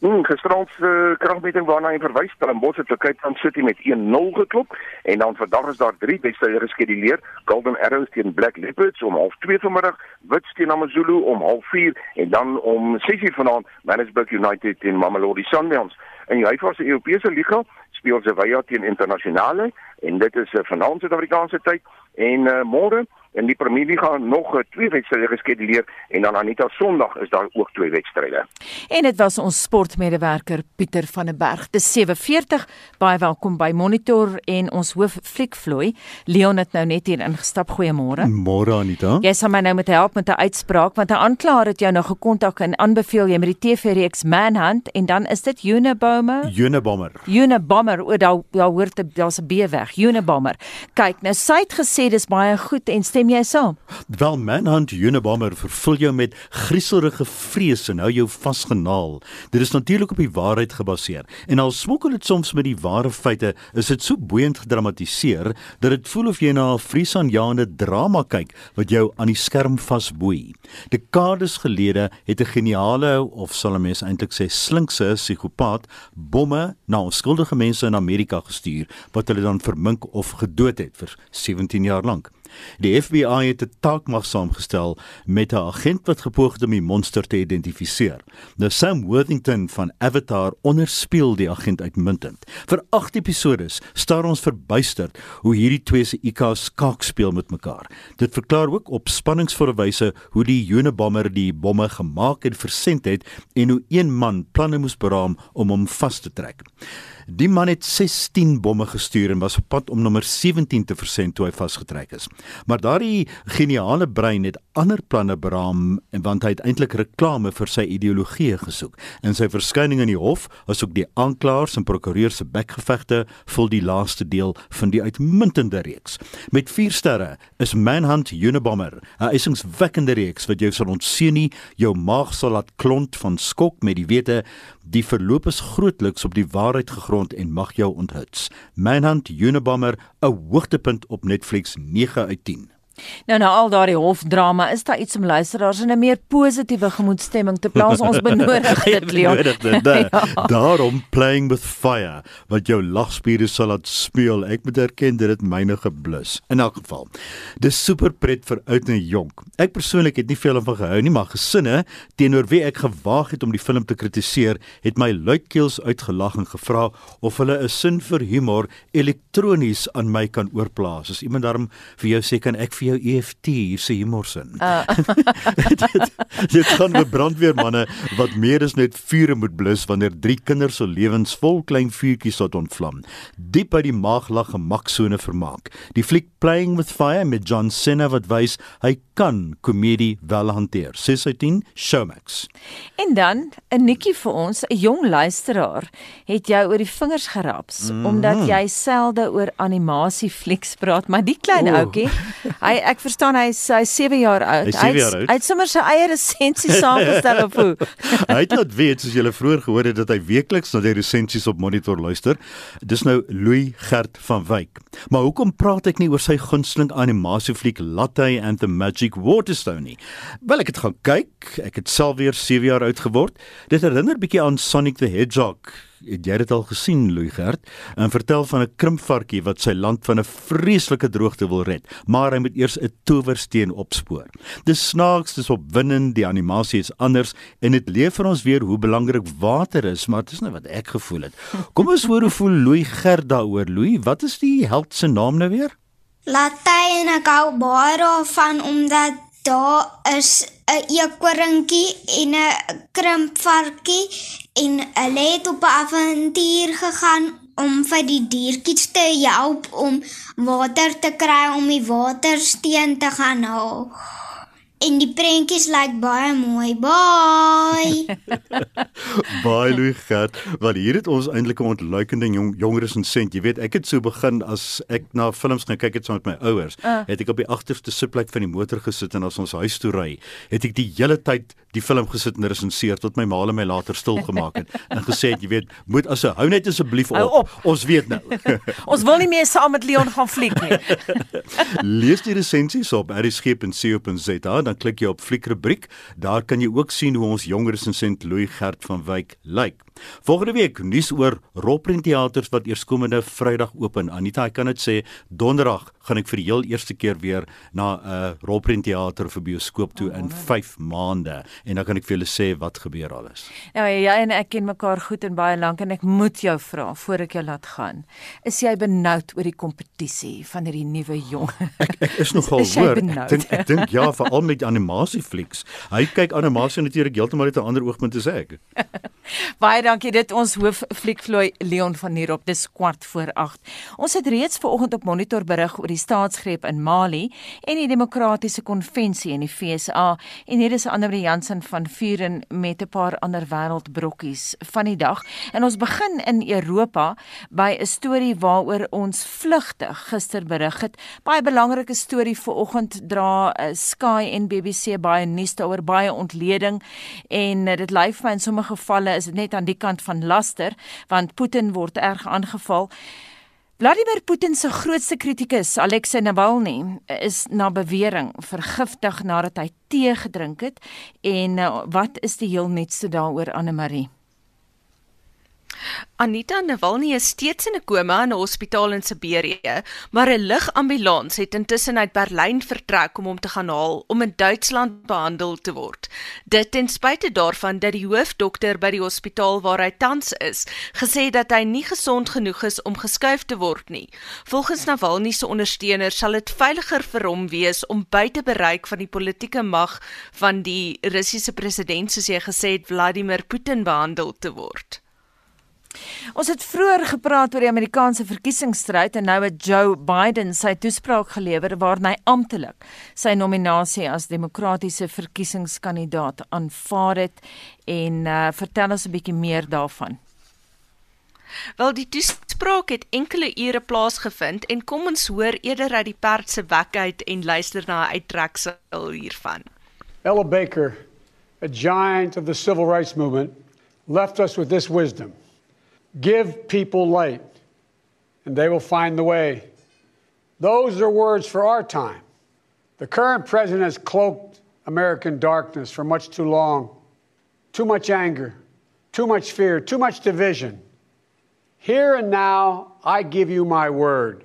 Hmm, gisteraand se uh, kragmeting waarna hy verwys, Stellenbosch het Cape Town City met 1-0 geklop en dan vandag is daar drie wedstryde geskeduleer. Golden Arrows teen Black Leopards om 0:30 vanmiddag, Wits teen AmaZulu om 0:30 en dan om 6:00 vanaand Manchester United teen Mamelodi Sundowns. En die Hyfase Europese Liga speel Sevilla teen Internasionale en dit is uh, vanaand Suid-Afrikaanse tyd en uh, môre in die Premier Liga nog uh, twee wedstryde geskeduleer en dan Anita Sondag is daar ook twee wedstryde. En dit was ons sportmedewerker Pieter van der Berg. Dis 7:40. Baie welkom by Monitor en ons hoof Fliekvloei. Leon het nou net hier ingestap. Goeiemôre. Môre Anita. Jy sal my nou met help met 'n uitspraak want 'n aanklaer het jou nou gekontak en aanbeveel jy met die TV-reeks Manhunt en dan is dit Unabomber. Unabomber. Unabomber. O, daar daar hoort daar's 'n B weg. Unabomber. Kyk, nou sy het gesê dis baie goed en Stem jy saam? Wel Manhunt Unabomber vervul jou met grieselrige vrees en hou jou vasgenaal. Dit is natuurlik op die waarheid gebaseer en al smokkel dit soms met die ware feite, is dit so boeiend gedramatiseer dat dit voel of jy na 'n vreesaanjaende drama kyk wat jou aan die skerm vasboei. Dekades gelede het 'n geniale of sal 'n mens eintlik sê slinkse psigopaat bomme na onskuldige mense in Amerika gestuur wat hulle dan vermink of gedood het vir 17 jaar lank. Die FBI het 'n taakmag saamgestel met 'n agent wat gepoog het om die monster te identifiseer. Nou Sam Worthington van Avatar onderspeel die agent uitmuntend. Vir 8 episodes staar ons verbuisterd hoe hierdie twee se IQ's skaak speel met mekaar. Dit verklaar ook op spanningsvolle wyse hoe die Unabomber die bomme gemaak en versend het en hoe een man planne moes beraam om hom vas te trek. Die man het 16 bomme gestuur en was op pad om nommer 17 te versend toe hy vasgetrek is. Maar daardie geniale brein het ander planne beraam en want hy het eintlik reklame vir sy ideologie gesoek. In sy verskyning in die hof, asook die aanklaers en prokureurs se bekgevegte, vul die laaste deel van die uitmuntende reeks. Met 4 sterre is Manhunt Unabomber, 'n eisingswekkende reeks wat jou sal ontseën nie, jou maag sal laat klont van skok met die wete Die verloop is grootliks op die waarheid gegrond en mag jou onthuts. Manhunt Unabomber, 'n hoogtepunt op Netflix 9 uit 10. Nou na al daardie hofdrama, is daar iets om luisteraars in 'n meer positiewe gemoedstemming te plaas. Ons benodig dit, Leon. dit, ja. Daarom playing with fire wat jou lagspiere sal laat speel. Ek moet erken dit het myne geblus. In elk geval. Dis super pret vir oud en jonk. Ek persoonlik het nie veel van gehou nie, maar gesinne teenoor wie ek gewaag het om die film te kritiseer, het my luidkeels uitgelag en gevra of hulle 'n sin vir humor elektronies aan my kan oorplaas. As iemand daarom vir jou sê kan ek vir jou EFT hier sê humorsin. Uh. dit, dit gaan met brandweermanne wat meer as net vure moet blus wanneer drie kinders se lewens vol klein vuurtjies tot ontvlam. Diep uit die maaglag gemaksone vermaak. Die fliek Playing with Fire met John Cena wat wys hy kan komedie wel hanteer. 6 uit 10 Showmax. En dan 'n nikkie vir ons, 'n jong luisteraar, het jou oor die vingers geraps mm -hmm. omdat jy selde oor animasie flieks praat, maar die klein ouetjie, hy ek verstaan hy hy 7 jaar oud. Hy het sommer sy eie resensie saamgestel op hoe. hy het net weet soos julle vroeër gehoor het dat hy weekliks na die resensies op monitor luister. Dis nou Louis Gert van Wyk. Maar hoekom praat ek nie oor sy gunsteling animasiefliek Latte and the Magic Magic Waterstone nie. Wel ek het gaan kyk, ek het self weer 7 jaar oud geword. Dit herinner bietjie aan Sonic the Hedgehog. Het jy dit al gesien, Louis Gert? En vertel van 'n krimpvarkie wat sy land van 'n vreeslike droogte wil red, maar hy moet eers 'n towersteen opspoor. Dis snaaks, dis opwindend, die animasie is anders en dit leer vir ons weer hoe belangrik water is, maar dit is nou wat ek gevoel het. Kom ons hoor hoe voel Louis Gert daaroor. Louis, wat is die held se naam nou weer? Latte en ek hou baie daarvan omdat daar is 'n eekhoringkie en 'n krimpvarkie en hulle het op 'n avontuur gegaan om vir die diertjies te help om water te kry om die watersteen te gaan haal. En die prentjies lyk baie mooi. Bye. Baie lief gehad. Want hier het ons eintlik 'n ontluikende jong jongeres en sent. Jy weet, ek het so begin as ek na films gaan kyk het saam met my ouers. Uh. Het ek op die agterste sitplek van die motor gesit en as ons huis toe ry, het ek die hele tyd die film gesit en resenseer tot my ma en my later stil gemaak het en gesê het, jy weet, moet as hou net asseblief op. op. Ons weet nou. ons wil nie meer saam met Leon gaan fliek nie. Lees die resensies op erisgep.co.za dan klik jy op fliekrubriek. Daar kan jy ook sien hoe ons jonger resensent Louis Gert van Wyk lyk. Volgende week nuus oor Rolprent Theaters wat eerskomende Vrydag open. Anita, ek kan dit sê, Donderdag gaan ek vir die heel eerste keer weer na 'n uh, Rolprent Theater of bioskoop toe oh, in 5 maande en dan kan ek vir julle sê wat gebeur alles. Nou ja, jy en ek ken mekaar goed en baie lank en ek moet jou vra voor ek jou laat gaan. Is jy benoud oor die kompetisie van hierdie nuwe jong? Ek ek is nogal hoor. Ek dink ek dink ja, veral met animasieflieks. Hy kyk animasie natuurlik heeltemal uit 'n ander oogpunt as ek. baie dankie. Dit ons hoof fliekvloei Leon van Nierop. Dis kwart voor 8. Ons het reeds vanoggend op monitor berig oor die staatsgreep in Mali en die demokratiese konvensie in die FSA en hier is Annelie Jansen van Vuren met 'n paar ander wêreldbrokkies van die dag. En ons begin in Europa by 'n storie waaroor ons vlugtig gister berig het. Baie belangrike storie vanoggend dra uh, Sky en BBC baie nuus daaroor baie ontleding en uh, dit lyk vir my in sommige gevalle is dit net aan die kant van laster want Putin word erg aangeval. Vladimir Putin se grootste kritikus, Alexei Navalny, is na bewering vergiftig nadat hy tee gedrink het en uh, wat is die heel nuutste daaroor Anne Marie? Anita Navalny is steeds in 'n koma in 'n hospitaal in Siberië, maar 'n lugambulans het intussen uit Berlyn vertrek om hom te gaan haal om in Duitsland behandel te word. Dit ten spyte daarvan dat die hoofdokter by die hospitaal waar hy tans is, gesê het dat hy nie gesond genoeg is om geskuif te word nie. Volgens Navalny se ondersteuners sal dit veiliger vir hom wees om buite bereik van die politieke mag van die Russiese president soos hy gesê het Vladimir Putin behandel te word. Ons het vroeër gepraat oor die Amerikaanse verkiesingsstryd en nou het Joe Biden sy toespraak gelewer waarin hy amptelik sy nominasie as demokratiese verkiesingskandidaat aanvaar het en uh, vertel ons 'n bietjie meer daarvan. Wel die toespraak het enkele ure plaasgevind en kom ons hoor eerder uit die perd se bek uit en luister na 'n uittreksel hiervan. Ella Baker, a giant of the civil rights movement, left us with this wisdom. Give people light, and they will find the way. Those are words for our time. The current president has cloaked American darkness for much too long. Too much anger, too much fear, too much division. Here and now, I give you my word.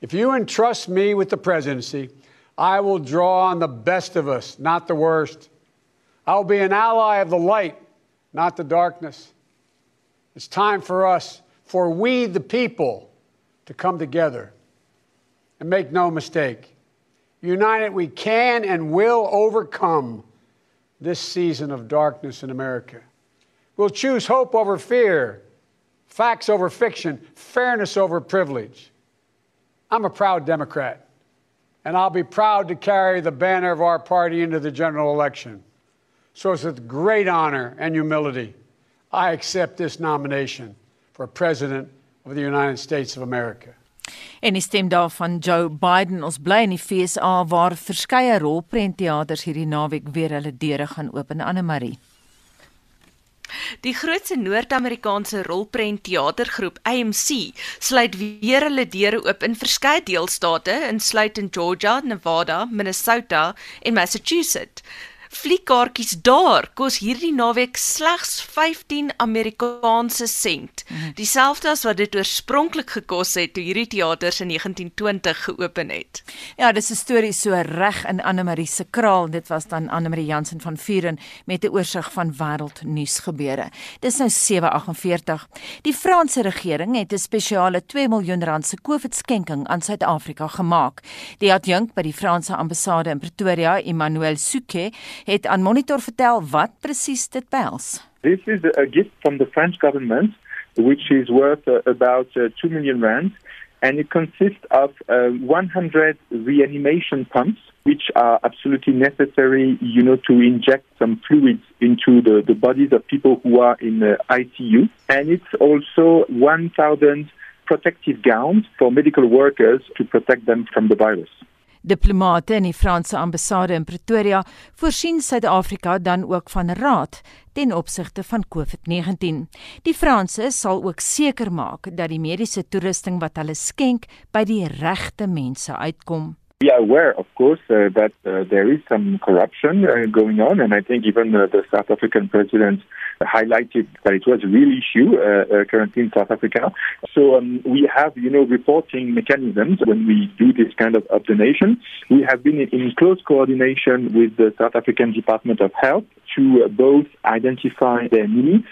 If you entrust me with the presidency, I will draw on the best of us, not the worst. I will be an ally of the light, not the darkness. It's time for us, for we the people, to come together. And make no mistake, united we can and will overcome this season of darkness in America. We'll choose hope over fear, facts over fiction, fairness over privilege. I'm a proud Democrat, and I'll be proud to carry the banner of our party into the general election. So it's with great honor and humility I accept this nomination for President of the United States of America. En die stem daarvan Joe Biden ons bly in die FSA waar verskeie rolprentteaters hierdie naweek weer hulle deure gaan open Anne Marie. Die grootste Noord-Amerikaanse rolprent teatergroep AMC sluit weer hulle deure oop in verskeie deelstate insluitend Georgia, Nevada, Minnesota en Massachusetts. Fliekkaartjies daar kos hierdie naweek slegs 15 Amerikaanse sent. Mhm. Dieselfde as wat dit oorspronklik gekos het toe hierdie teaters in 1920 geopen het. Ja, dis 'n storie so reg in Anne Marie se kraal. Dit was dan Anne Marie Jansen van Vuren met 'n oorsig van wêreldnuus gebeure. Dis nou 7:48. Die Franse regering het 'n spesiale 2 miljoen rand se COVID-skenking aan Suid-Afrika gemaak. Die adjunk by die Franse ambassade in Pretoria, Emmanuel Souquet, het aan Monitor vertel wat presies dit behels. This is a gift from the French government which is worth uh, about uh, 2 million rand and it consists of uh, 100 reanimation pumps which are absolutely necessary you know to inject some fluids into the, the bodies of people who are in the ICU and it's also 1000 protective gowns for medical workers to protect them from the virus. Diplomate in die Franse ambassade in Pretoria voorsien Suid-Afrika dan ook van raad ten opsigte van COVID-19. Die Franse sal ook seker maak dat die mediese toerusting wat hulle skenk by die regte mense uitkom. We are aware, of course, uh, that uh, there is some corruption uh, going on, and I think even uh, the South African president highlighted that it was a real issue uh, uh, currently in South Africa. So um, we have, you know, reporting mechanisms when we do this kind of, donation. We have been in close coordination with the South African Department of Health to both identify their needs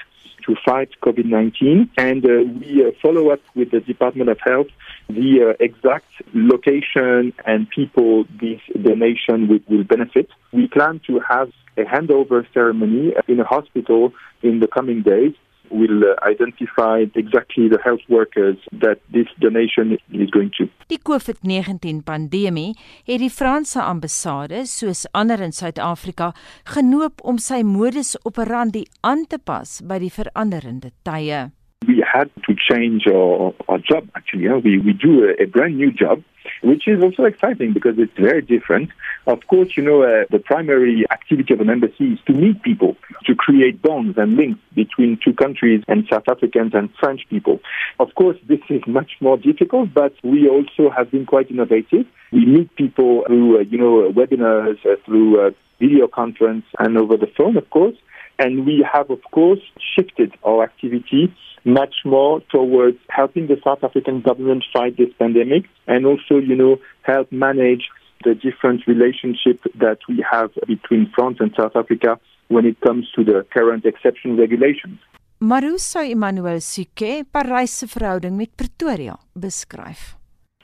to fight COVID-19, and uh, we uh, follow up with the Department of Health the uh, exact location and people this donation will, will benefit. We plan to have a handover ceremony in a hospital in the coming days will uh, identify exactly the health workers that this donation is going to. Die COVID-19 pandemie het die Franse ambassade, soos ander in Suid-Afrika, genoop om sy modus operandi aan te pas by die veranderende tye. We had to change our, our job actually. We, we do a, a brand new job, which is also exciting because it's very different. Of course, you know, uh, the primary activity of an embassy is to meet people, to create bonds and links between two countries and South Africans and French people. Of course, this is much more difficult, but we also have been quite innovative. We meet people through, uh, you know, webinars, uh, through uh, video conference and over the phone, of course. And we have, of course, shifted our activity much more towards helping the South African government fight this pandemic and also, you know, help manage the different relationship that we have between France and South Africa when it comes to the current exception regulations. Marusa Emmanuel Suke, Parys se verhouding met Pretoria beskryf.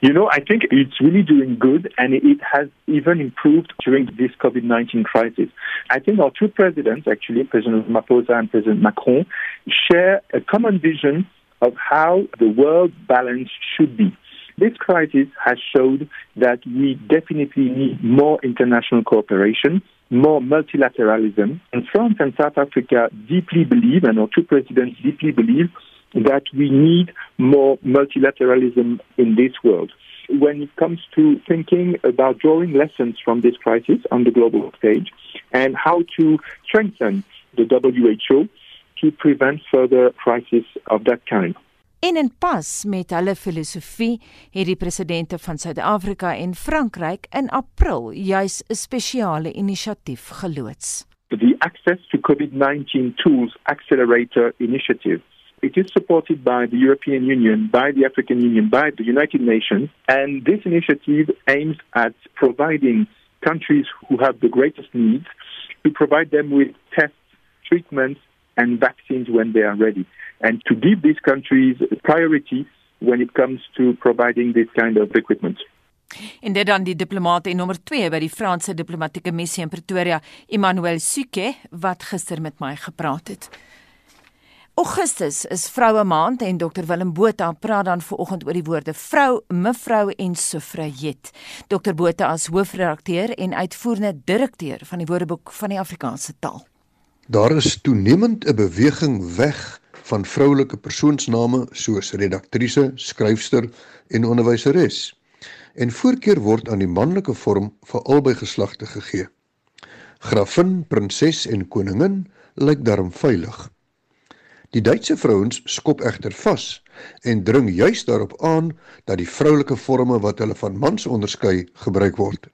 You know, I think it's really doing good and it has even improved during this COVID 19 crisis. I think our two presidents, actually, President Maposa and President Macron, share a common vision of how the world balance should be. This crisis has showed that we definitely need more international cooperation, more multilateralism. And France and South Africa deeply believe, and our two presidents deeply believe, that we need more multilateralism in this world. When it comes to thinking about drawing lessons from this crisis on the global stage and how to strengthen the WHO to prevent further crises of that kind. En in pas met hulle filosofie het die presidente van Suid-Afrika en Frankryk in April juis 'n spesiale inisiatief geloods. The Access to COVID-19 Tools Accelerator Initiative It is supported by the European Union, by the African Union, by the United Nations, and this initiative aims at providing countries who have the greatest needs to provide them with tests, treatments, and vaccines when they are ready, and to give these countries priority when it comes to providing this kind of equipment. En dit dan die diplomaat en nommer 2 by die Franse diplomatieke missie in Pretoria, Emmanuel Suke, wat gister met my gepraat het. Augustus is vroue maand en Dr Willem Botha praat dan vanoggend oor die woorde vrou, mevrou en suffraget. Dr Botha as hoofredakteur en uitvoerende direkteur van die Woordeboek van die Afrikaanse taal. Daar is toenemend 'n beweging weg van vroulike persoonsname soos redaktrise, skryfster en onderwyseres. En voorkeur word aan die manlike vorm vir albei geslagte gegee. Grafin, prinses en koningin lyk darm veilig. Die Duitse vrouens skop egter vas en dring juis daarop aan dat die vroulike forme wat hulle van mans onderskei gebruik word.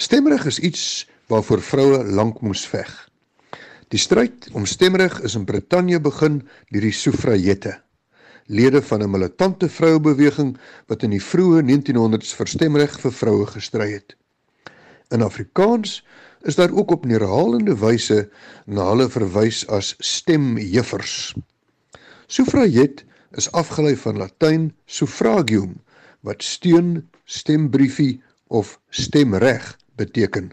Stemreg is iets waarvoor vroue lank moes veg. Die stryd om stemreg is in Brittanje begin deur die suffragette, lede van 'n militante vroubeweging wat in die vroeë 1900s vir stemreg vir vroue gestry het. In Afrikaans is daar ook op herhalende wyse na hulle verwys as stemjuffers. Suffraget is afgelei van Latyn suffragium wat steun, stembriefie of stemreg beteken.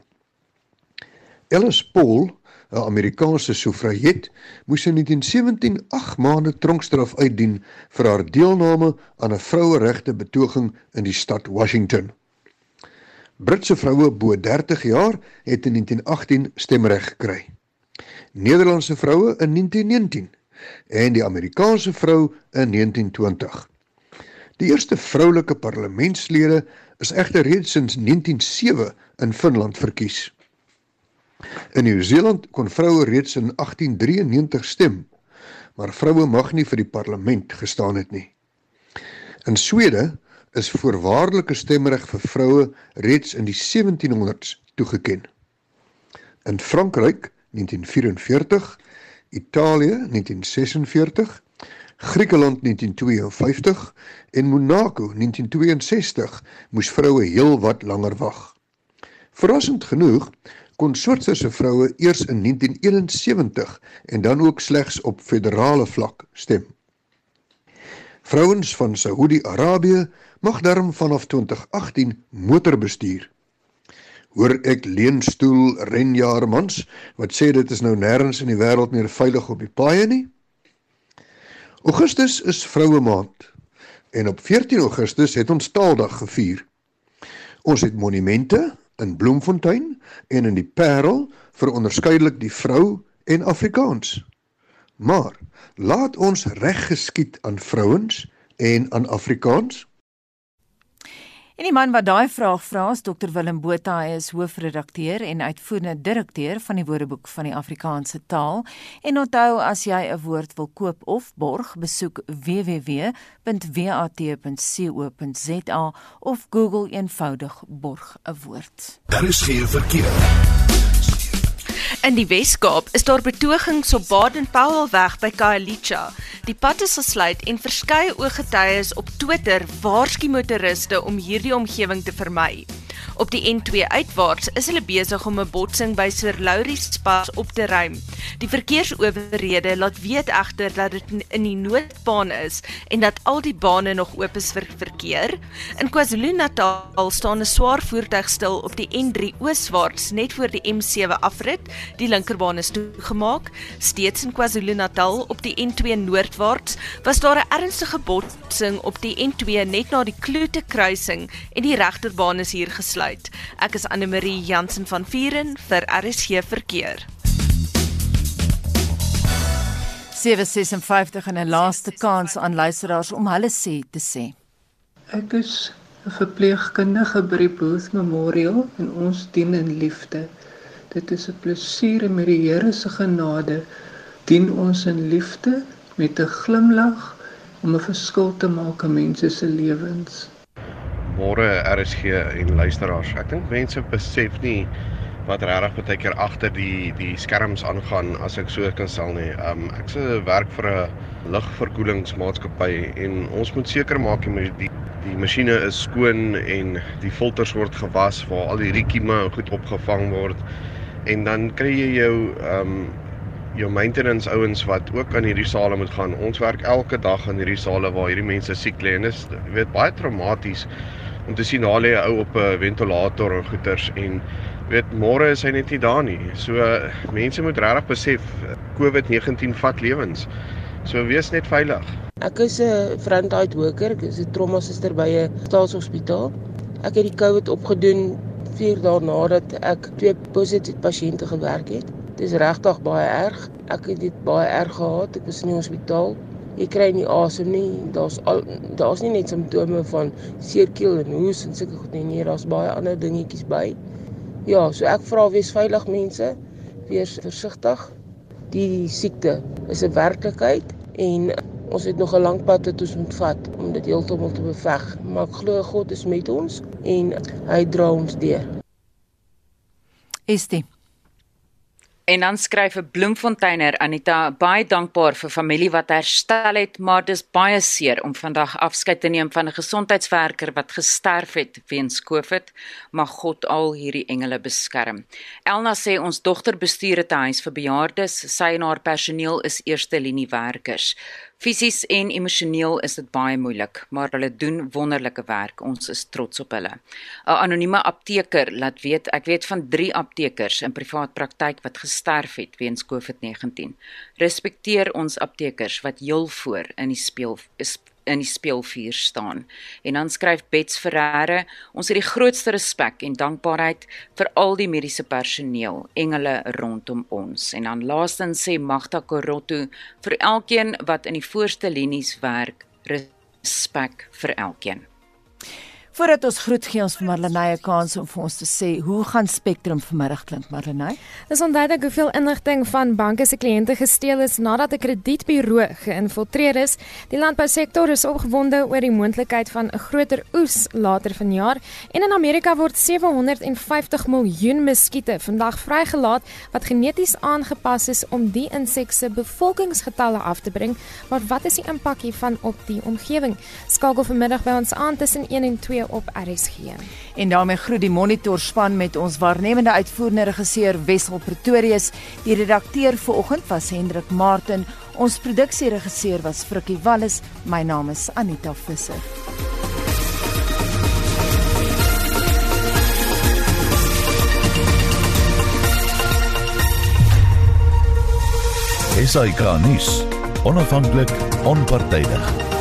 Ellis Paul, 'n Amerikaanse suffraget, moes in 1917 8 maande tronkstraf uitdien vir haar deelname aan 'n vroueregte betoging in die stad Washington. Britse vroue bo 30 jaar het in 1918 stemreg gekry. Nederlandse vroue in 1919 en die Amerikaanse vrou in 1920. Die eerste vroulike parlementslede is egter reeds sinds 1907 in Finland verkies. In Nieu-Seeland kon vroue reeds in 1893 stem, maar vroue mag nie vir die parlement gestaan het nie. In Swede is voorwaardelike stemreg vir vroue reeds in die 1700s toegeken. In Frankryk 1944, Italië 1946, Griekeland 1952 en Monaco 1962 moes vroue heelwat langer wag. Verrassend genoeg kon Switserse vroue eers in 1971 en dan ook slegs op federale vlak stem. Vrouens van Saudi-Arabië mag darm vanaf 2018 motor bestuur. Hoor ek leenstoel renjaer mans wat sê dit is nou nêrens in die wêreld meer veilig op die paaie nie? Augustus is vroue maand en op 14 Augustus het ons Taaldag gevier. Ons het monumente in Bloemfontein en in die Parel vir onderskeidelik die vrou en Afrikaans. Maar laat ons reg geskied aan vrouens en aan Afrikaans. En die man wat daai vraag vra is Dr Willem Botha, hy is hoofredakteur en uitvoerende direkteur van die Woordeboek van die Afrikaanse taal. En onthou as jy 'n woord wil koop of borg, besoek www.wat.co.za of Google eenvoudig borg 'n woord. Daar is geen verkeer. In die Wes-Kaap is daar betogings op Baden-Powellweg by Khayelitsha. Die pad is gesluit en verskeie ooggetuies op Twitter waarsku motoriste om hierdie omgewing te vermy. Op die N2 uitwaarts is hulle besig om 'n botsing by Sir Laurie's Pas op te ruim. Die verkeersowerhede laat weet egter dat dit in die noodbaan is en dat al die bane nog oop is vir verkeer. In KwaZulu-Natal staan 'n swaar voertuig stil op die N3 ooswaarts net voor die M7 afrit. Die linkerbaan is toegemaak. Steeds in KwaZulu-Natal op die N2 noordwaarts was daar 'n ernstige botsing op die N2 net na die Kloete kruising en die regterbaan is hier gesluit besluit. Ek is Anne Marie Jansen van Vieren vir RSG verkeer. 756 en 'n laaste kans aan luisteraars om hulle sê te sê. Ek is 'n verpleegkundige by die Booth Memorial en ons dien in liefde. Dit is 'n plesier en met die Here se genade dien ons in liefde met 'n glimlag om 'n verskil te maak in mense se lewens. Môre RSG en luisteraars. Ek dink mense besef nie wat regtig baie keer agter die die skerms aangaan as ek so kan stel nie. Um ek se werk vir 'n lugverkoelingsmaatskappy en ons moet seker maak die die, die masjiene is skoon en die filters word gewas waar al die riekieme goed opgevang word. En dan kry jy jou um jou maintenance ouens wat ook aan hierdie sale moet gaan. Ons werk elke dag aan hierdie sale waar hierdie mense siek lê en dit is weet baie traumaties om te sien hoe lê 'n ou op 'n ventilator en goeters en weet môre is hy net nie daar nie. So mense moet regtig besef COVID-19 vat lewens. So wees net veilig. Ek is 'n frontline worker, ek is 'n trauma suster by 'n staatshospitaal. Ek het die COVID opgedoen 4 dae nadat ek twee positiewe pasiënte gewerk het. Dit is regtig baie erg. Ek het dit baie erg gehad. Ek was in die hospitaal jy kry nie asem nie. Daar's al daar's nie net simptome van seerkeel en hoes en sulke goed nie. Nee, daar's baie ander dingetjies by. Ja, so ek vra wees veilig mense. Wees versigtig. Die siekte is 'n werklikheid en ons het nog 'n lang pad wat ons moet vat om dit heeltemal te beveg. Maar ek glo God is met ons en hy dra ons deur. Is dit En dan skryf 'n Bloemfonteiner Anita baie dankbaar vir familie wat herstel het, maar dis baie seer om vandag afskeid te neem van 'n gesondheidswerker wat gesterf het weens COVID. Mag God al hierdie engele beskerm. Elna sê ons dogter bestuur 'n huis vir bejaardes. Sy en haar personeel is eerste linie werkers. Fisies en emosioneel is dit baie moeilik, maar hulle doen wonderlike werk. Ons is trots op hulle. 'n Anonieme apteker laat weet, ek weet van 3 aptekers in privaat praktyk wat gesterf het weens COVID-19. Respekteer ons aptekers wat heel voor in die speel in die speelvuur staan. En dan skryf Bets Ferreira, ons het die grootste respek en dankbaarheid vir al die mediese personeel, engele rondom ons. En dan laastens sê Magda Korotto vir elkeen wat in die voorste linies werk, respek vir elkeen. Voordat ons groet gee ons vir Marlenae 'n kans om vir ons te sê hoe gaan Spectrum vanmiddag klink Marlenae? Dis onduidelik hoeveel inligting van banke se kliënte gesteel is nadat 'n kredietburo geïnfiltreer is. Die landbousektor is opgewonde oor die moontlikheid van 'n groter oes later vanjaar en in Amerika word 750 miljoen muskiete vandag vrygelaat wat geneties aangepas is om die insek se bevolkingsgetalle af te bring. Maar wat is die impak hiervan op die omgewing? Skakel vanmiddag by ons aan tussen 1 en 2 op RSG. En daarmee groet die monitor span met ons waarnemende uitvoerende regisseur Wessel Pretorius. Die redakteur vanoggend was Hendrik Martin. Ons produksieregisseur was Frikkie Wallis. My naam is Anita Visser. Esai Kahnis. Onafhanklik, onpartydig